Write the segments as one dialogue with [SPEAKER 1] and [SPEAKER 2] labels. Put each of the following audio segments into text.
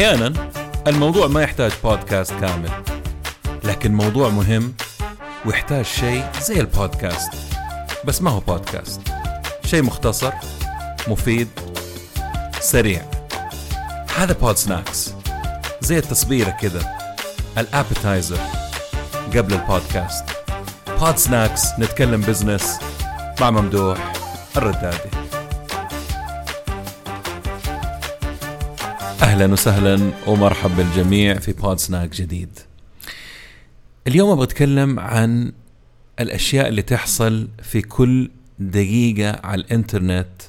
[SPEAKER 1] أحيانا الموضوع ما يحتاج بودكاست كامل لكن موضوع مهم ويحتاج شيء زي البودكاست. بس ما هو بودكاست شيء مختصر مفيد سريع. هذا Pod Snacks زي التصبيرة كذا ال appetizer قبل البودكاست. Pod Snacks نتكلم بزنس مع ممدوح الردادي. أهلا وسهلا ومرحبا بالجميع في بود سناك جديد. اليوم أبغى اتكلم عن الأشياء اللي تحصل في كل دقيقة على الإنترنت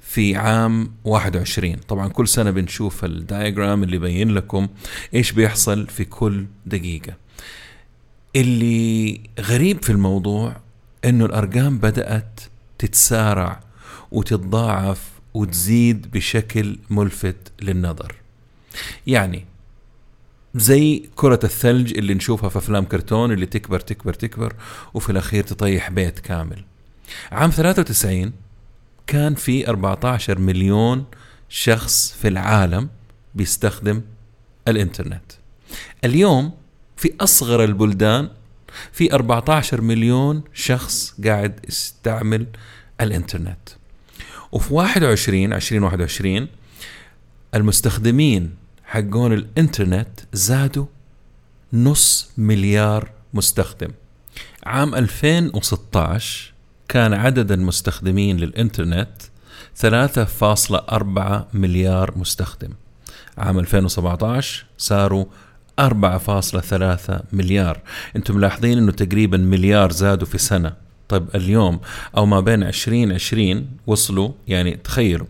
[SPEAKER 1] في عام 21 طبعا كل سنة بنشوف الدايجرام اللي يبين لكم إيش بيحصل في كل دقيقة. اللي غريب في الموضوع إنه الأرقام بدأت تتسارع وتتضاعف وتزيد بشكل ملفت للنظر. يعني زي كرة الثلج اللي نشوفها في أفلام كرتون اللي تكبر تكبر تكبر وفي الأخير تطيح بيت كامل. عام 93 كان في 14 مليون شخص في العالم بيستخدم الإنترنت. اليوم في أصغر البلدان في 14 مليون شخص قاعد يستعمل الإنترنت. وفي 21 2021 المستخدمين حقون الإنترنت زادوا نص مليار مستخدم. عام 2016 كان عدد المستخدمين للإنترنت 3.4 مليار مستخدم. عام 2017 صاروا 4.3 مليار. أنتم ملاحظين إنه تقريبا مليار زادوا في سنة. طيب اليوم أو ما بين 2020 وصلوا يعني تخيلوا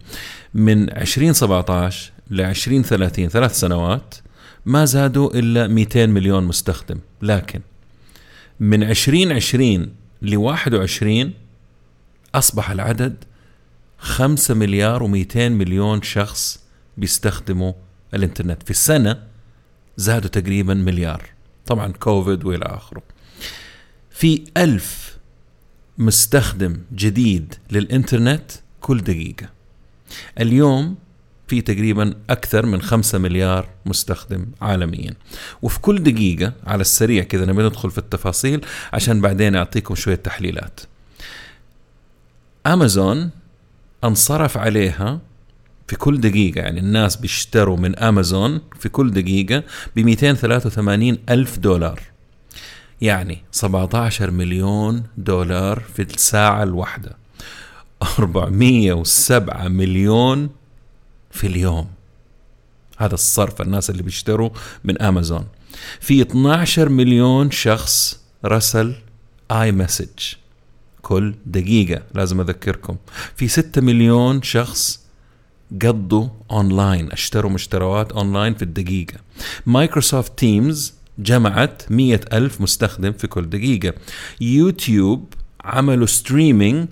[SPEAKER 1] من 2017 ل 2030 ثلاث سنوات ما زادوا إلا 200 مليون مستخدم. لكن من 2020 ل 21 أصبح العدد 5 مليار و200 مليون شخص بيستخدموا الإنترنت. في السنة زادوا تقريبا مليار. طبعا كوفيد وإلى آخره. في ألف مستخدم جديد للإنترنت كل دقيقة. اليوم في تقريبا أكثر من 5 مليار مستخدم عالميا. وفي كل دقيقة على السريع كذا نبي ندخل في التفاصيل عشان بعدين أعطيكم شوية تحليلات. امازون انصرف عليها في كل دقيقة. يعني الناس بيشتروا من امازون في كل دقيقة ب 283 ألف دولار. يعني 17 مليون دولار في الساعة الواحدة. 407 مليون في اليوم. هذا الصرف الناس اللي بيشتروا من أمازون. في 12 مليون شخص رسل iMessage كل دقيقة لازم أذكركم. في 6 مليون شخص قضوا اونلاين اشتروا مشتروات اونلاين في الدقيقة. Microsoft Teams جمعت مية ألف مستخدم في كل دقيقة. يوتيوب عملوا streaming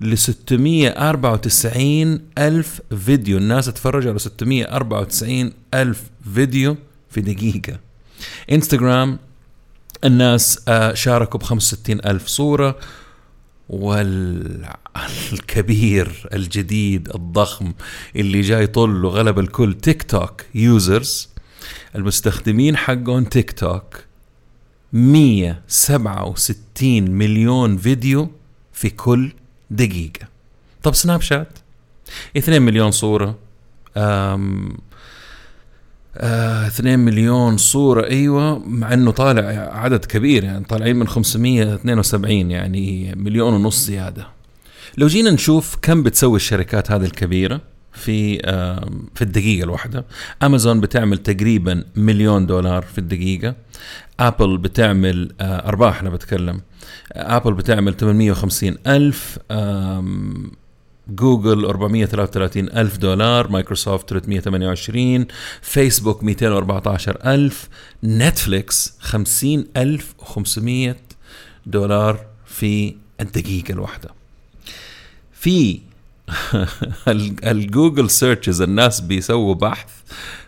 [SPEAKER 1] ل 694 ألف فيديو. الناس تفرجوا على 694 ألف فيديو في دقيقة. انستغرام الناس آه، شاركوا ب 65 ألف صورة. والكبير الجديد الضخم اللي جاي طل وغلب الكل TikTok users المستخدمين حقون تيك توك 167 مليون فيديو في كل دقيقة. طب Snapchat؟ 2 مليون صورة. أم آه 2 مليون صورة أيوه مع إنه طالع عدد كبير يعني طالعين من 572 يعني مليون ونص زيادة. لو جينا نشوف كم بتسوي الشركات هذه الكبيرة في في الدقيقة الواحدة. امازون بتعمل تقريبا مليون دولار في الدقيقة. Apple بتعمل آه أرباح أنا بتكلم. Apple بتعمل 850 ألف جوجل 433 ألف دولار مايكروسوفت 328 فيسبوك 214 ألف Netflix 50 ألف و500 دولار في الدقيقة الواحدة. في ال Google searches الناس بيسووا بحث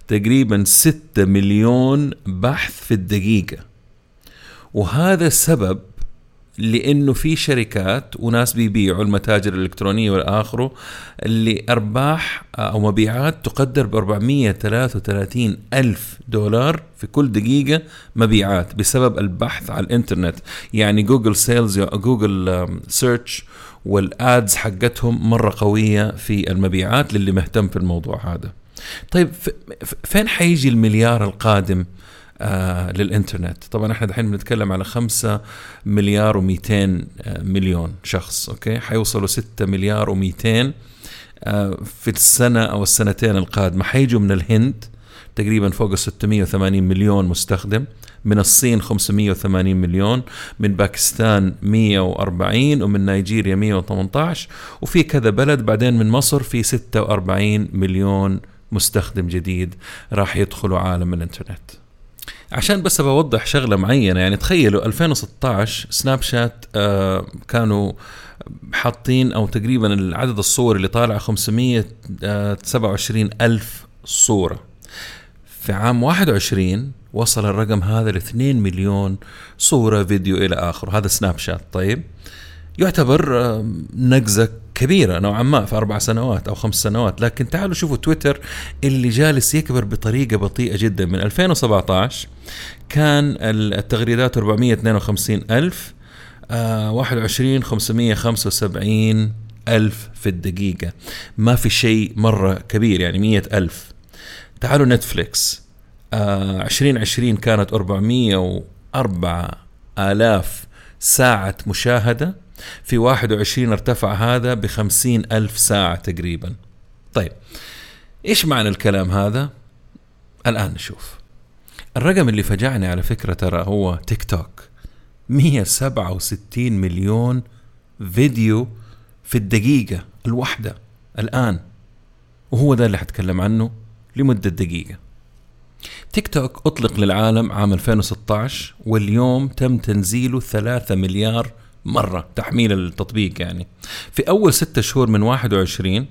[SPEAKER 1] تقريبا 6 مليون بحث في الدقيقة. وهذا السبب لأنه في شركات وناس بيبيعوا المتاجر الإلكترونية والآخره اللي أرباح أو مبيعات تقدر ب 433 ألف دولار في كل دقيقة مبيعات بسبب البحث على الإنترنت. يعني Google sales Google search وال ads حقتهم مرة قوية في المبيعات للي مهتم في الموضوع هذا. طيب فين حيجي المليار القادم آه للإنترنت؟ طبعا إحنا دحين بنتكلم على خمسة مليار و200 آه مليون شخص أوكي؟ حيوصلوا ستة مليار و200 آه في السنة أو السنتين القادمة. حيجوا من الهند تقريبا فوق 680 مليون مستخدم. من الصين 580 مليون من باكستان 140 ومن نيجيريا 118 وفي كذا بلد بعدين من مصر في 46 مليون مستخدم جديد راح يدخلوا عالم الإنترنت. عشان بس بوضح شغلة معينة يعني تخيلوا 2016 سناب شات آه كانوا حاطين أو تقريبا عدد الصور اللي طالعة 527 آه، ألف صورة. في عام 21 وصل الرقم هذا ل 2 مليون صورة فيديو إلى اخره هذا سناب شات. طيب يعتبر نقزة كبيرة نوعا ما في أربع سنوات أو خمس سنوات. لكن تعالوا شوفوا تويتر اللي جالس يكبر بطريقة بطيئة جدا. من 2017 كان التغريدات 452 ألف آه 21 575 ألف في الدقيقة. ما في شيء مرة كبير يعني مية ألف. تعالوا نتفليكس. 2020 كانت 404 آلاف ساعة مشاهدة. في 21 ارتفع هذا ب ألف ساعة تقريبا. طيب إيش معنى الكلام هذا؟ الآن نشوف. الرقم اللي فجعني على فكرة ترى هو تيك توك. 167 مليون فيديو في الدقيقة الواحدة. الآن وهو ده اللي حتكلم عنه لمدة دقيقة. تيك توك أطلق للعالم عام 2016 واليوم تم تنزيله 3 مليار مرة تحميل التطبيق يعني. في أول ستة شهور من 21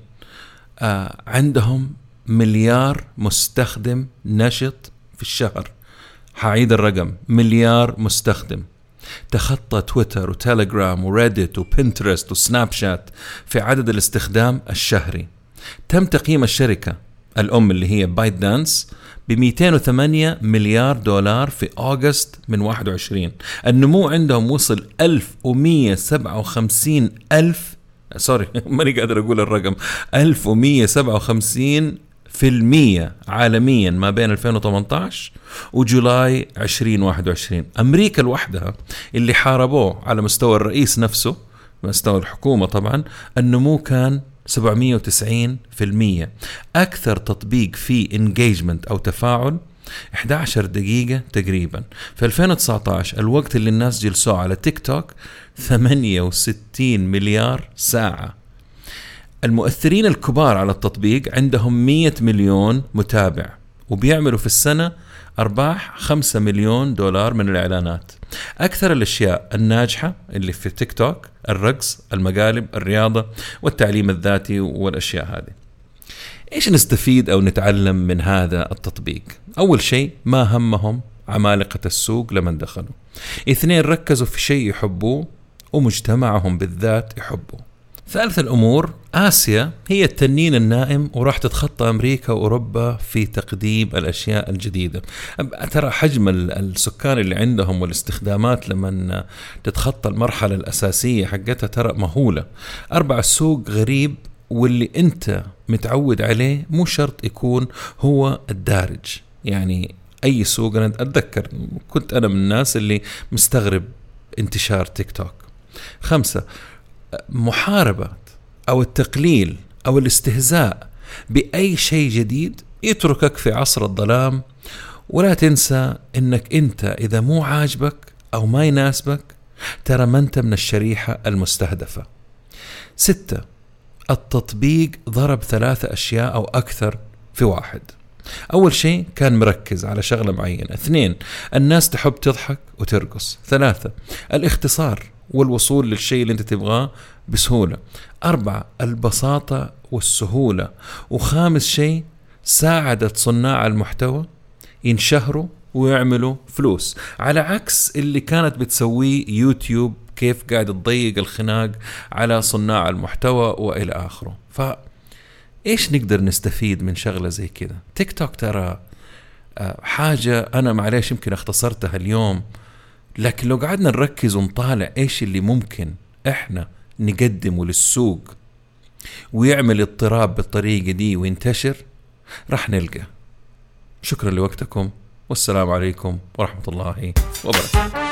[SPEAKER 1] آه عندهم مليار مستخدم نشط في الشهر. حعيد الرقم مليار مستخدم. تخطى تويتر وتليجرام وريدت وبنترست وسناب شات في عدد الاستخدام الشهري. تم تقييم الشركة الأم اللي هي بايت دانس ب 208 مليار دولار في أغسطس من 21 النمو عندهم وصل 1157 ألف سوري ماني قادر أقول الرقم 1157 في المية عالميا ما بين 2018 وجولاي 2021 أمريكا لوحدها اللي حاربوه على مستوى الرئيس نفسه مستوى الحكومة طبعا النمو كان 790% أكثر تطبيق فيه انجيجمنت أو تفاعل 11 دقيقة تقريبا. في 2019 الوقت اللي الناس جلسوه على تيك توك 68 مليار ساعة. المؤثرين الكبار على التطبيق عندهم 100 مليون متابع وبيعملوا في السنة أرباح 5 مليون دولار من الإعلانات. أكثر الأشياء الناجحة اللي في تيك توك الرقص المقالب الرياضة والتعليم الذاتي والأشياء هذه. إيش نستفيد أو نتعلم من هذا التطبيق؟ أول شيء ما همهم عمالقة السوق لما دخلوا. اثنين ركزوا في شيء يحبوه ومجتمعهم بالذات يحبوه. ثالث الأمور آسيا هي التنين النائم وراح تتخطى أمريكا وأوروبا في تقديم الأشياء الجديدة. ترى حجم السكان اللي عندهم والاستخدامات لما تتخطى المرحلة الأساسية حقتها ترى مهولة. أربع السوق غريب واللي أنت متعود عليه مو شرط يكون هو الدارج يعني أي سوق أنا أتذكر كنت أنا من الناس اللي مستغرب انتشار تيك توك خمسة محاربة أو التقليل أو الاستهزاء بأي شيء جديد يتركك في عصر الظلام. ولا تنسى إنك أنت إذا مو عاجبك أو ما يناسبك ترى ما أنت من الشريحة المستهدفة. ستة التطبيق ضرب ثلاثة أشياء أو أكثر في واحد. أول شيء كان مركز على شغلة معينة. اثنين الناس تحب تضحك وترقص. ثلاثة الاختصار. والوصول للشيء اللي انت تبغاه بسهولة. أربعة البساطة والسهولة. وخامس شيء ساعدت صناع المحتوى ينشهروا ويعملوا فلوس. على عكس اللي كانت بتسويه يوتيوب كيف قاعد تضيق الخناق على صناع المحتوى وإلى آخره. ف إيش نقدر نستفيد من شغلة زي كذا تيك توك ترى آه، حاجة أنا معليش يمكن اختصرتها اليوم لكن لو قعدنا نركز ونطالع إيش اللي ممكن إحنا نقدمه للسوق ويعمل اضطراب بالطريقة دي وينتشر راح نلقى. شكرا لوقتكم والسلام عليكم ورحمة الله وبركاته.